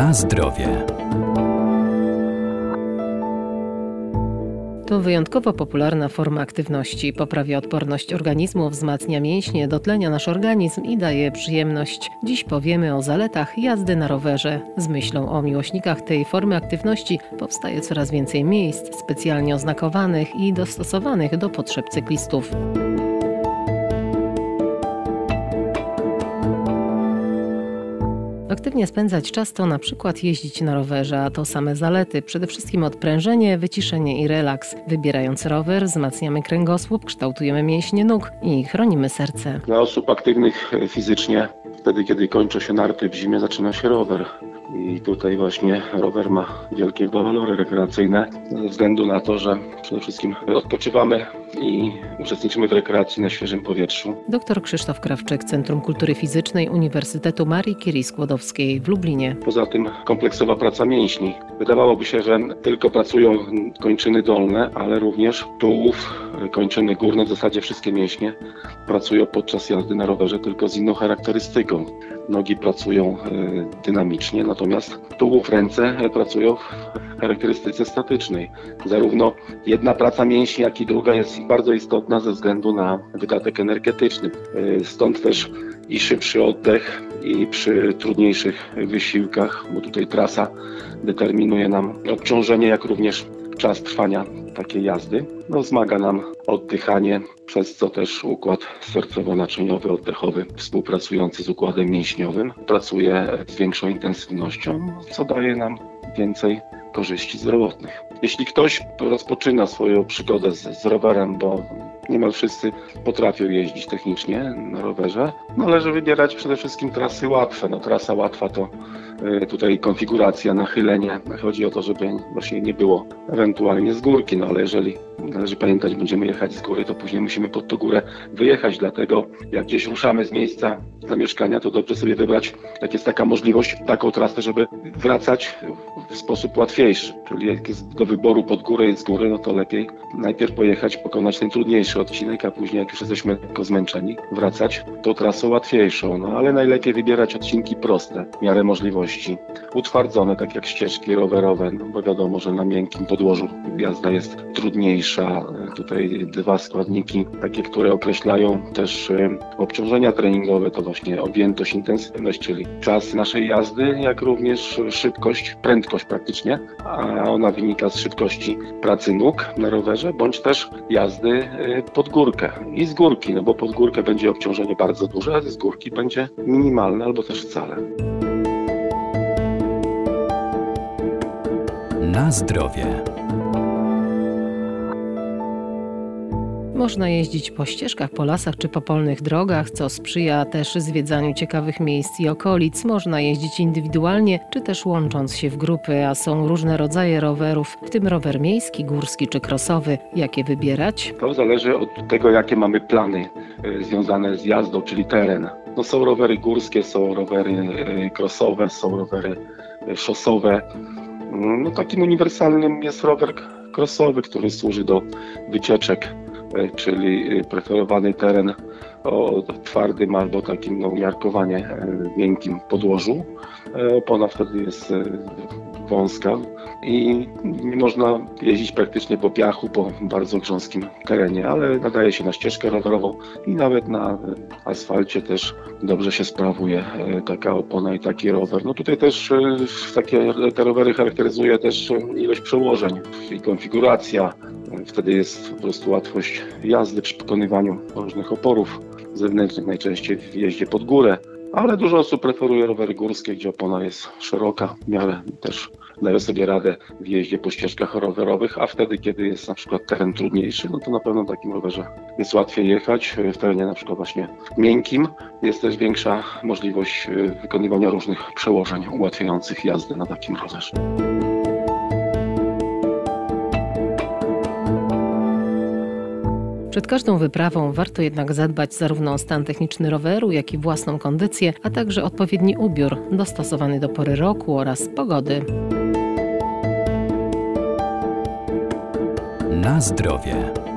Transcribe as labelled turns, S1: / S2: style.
S1: Na zdrowie. To wyjątkowo popularna forma aktywności. Poprawia odporność organizmu, wzmacnia mięśnie, dotlenia nasz organizm i daje przyjemność. Dziś powiemy o zaletach jazdy na rowerze. Z myślą o miłośnikach tej formy aktywności powstaje coraz więcej miejsc specjalnie oznakowanych i dostosowanych do potrzeb cyklistów. Aktywnie spędzać czas to na przykład jeździć na rowerze, a to same zalety. Przede wszystkim odprężenie, wyciszenie i relaks. Wybierając rower, wzmacniamy kręgosłup, kształtujemy mięśnie nóg i chronimy serce.
S2: Dla osób aktywnych fizycznie, wtedy kiedy kończą się narty w zimie, zaczyna się rower. I tutaj właśnie rower ma wielkie walory rekreacyjne ze względu na to, że przede wszystkim odpoczywamy i uczestniczymy w rekreacji na świeżym powietrzu.
S1: Dr Krzysztof Krawczyk, Centrum Kultury Fizycznej Uniwersytetu Marii Curie Skłodowskiej w Lublinie.
S2: Poza tym kompleksowa praca mięśni. Wydawałoby się, że tylko pracują kończyny dolne, ale również tułów, kończyny górne, w zasadzie wszystkie mięśnie pracują podczas jazdy na rowerze, tylko z inną charakterystyką. Nogi pracują e, dynamicznie, natomiast tułów, ręce pracują w charakterystyce statycznej. Zarówno jedna praca mięśni, jak i druga jest bardzo istotna ze względu na wydatek energetyczny. E, stąd też i szybszy oddech, i przy trudniejszych wysiłkach, bo tutaj trasa determinuje nam obciążenie, jak również czas trwania takiej jazdy. No, wzmaga nam oddychanie, przez co też układ sercowo-naczyniowy, oddechowy współpracujący z układem mięśniowym pracuje z większą intensywnością, co daje nam więcej korzyści zdrowotnych. Jeśli ktoś rozpoczyna swoją przygodę z, z rowerem, bo niemal wszyscy potrafią jeździć technicznie na rowerze, należy wybierać przede wszystkim trasy łatwe. No, trasa łatwa to y, tutaj konfiguracja, nachylenie. Chodzi o to, żeby właśnie nie było ewentualnie z górki, no ale jeżeli należy pamiętać, będziemy jechać z góry, to później musimy pod tą górę wyjechać, dlatego jak gdzieś ruszamy z miejsca zamieszkania, to dobrze sobie wybrać, jak jest taka możliwość, taką trasę, żeby wracać w sposób łatwiejszy. Czyli jak jest do wyboru pod górę i z góry, no to lepiej najpierw pojechać, pokonać ten odcinek, a później jak już jesteśmy tylko zmęczeni, wracać tą trasą łatwiejszą. No ale najlepiej wybierać odcinki proste, w miarę możliwości. Utwardzone, tak jak ścieżki rowerowe, no bo wiadomo, że na miękkim podłożu jazda jest trudniejsza. Tutaj dwa składniki, takie, które określają też e, obciążenia treningowe, to właśnie objętość, intensywność, czyli czas naszej jazdy, jak również szybkość, prędkość praktycznie, a ona wynika z szybkości pracy nóg na rowerze, bądź też jazdy e, pod górkę i z górki, no bo pod górkę będzie obciążenie bardzo duże, a z górki będzie minimalne albo też wcale.
S1: Na zdrowie. Można jeździć po ścieżkach, po lasach czy po polnych drogach, co sprzyja też zwiedzaniu ciekawych miejsc i okolic. Można jeździć indywidualnie, czy też łącząc się w grupy, a są różne rodzaje rowerów, w tym rower miejski, górski czy krosowy. Jakie wybierać?
S2: To zależy od tego, jakie mamy plany y, związane z jazdą, czyli teren. No są rowery górskie, są rowery krosowe, są rowery szosowe. No, takim uniwersalnym jest rower crossowy, który służy do wycieczek, e, czyli preferowany teren o twardym albo takim no, umiarkowanie e, miękkim podłożu. E, opona wtedy jest wąska i nie można jeździć praktycznie po piachu, po bardzo grząskim terenie, ale nadaje się na ścieżkę rowerową i nawet na asfalcie też dobrze się sprawuje e, taka opona i taki rower. No tutaj też e, takie te rowery charakteryzuje też ilość przełożeń i konfiguracja. Wtedy jest po prostu łatwość jazdy przy pokonywaniu różnych oporów zewnętrznych, najczęściej w jeździe pod górę ale dużo osób preferuje rowery górskie, gdzie opona jest szeroka, w miarę też dają sobie radę w jeździe po ścieżkach rowerowych, a wtedy, kiedy jest na przykład teren trudniejszy, no to na pewno takim rowerze jest łatwiej jechać. W terenie na przykład właśnie miękkim jest też większa możliwość e, wykonywania różnych przełożeń ułatwiających jazdę na takim rowerze.
S1: Przed każdą wyprawą warto jednak zadbać zarówno o stan techniczny roweru, jak i własną kondycję, a także odpowiedni ubiór dostosowany do pory roku oraz pogody. Na zdrowie.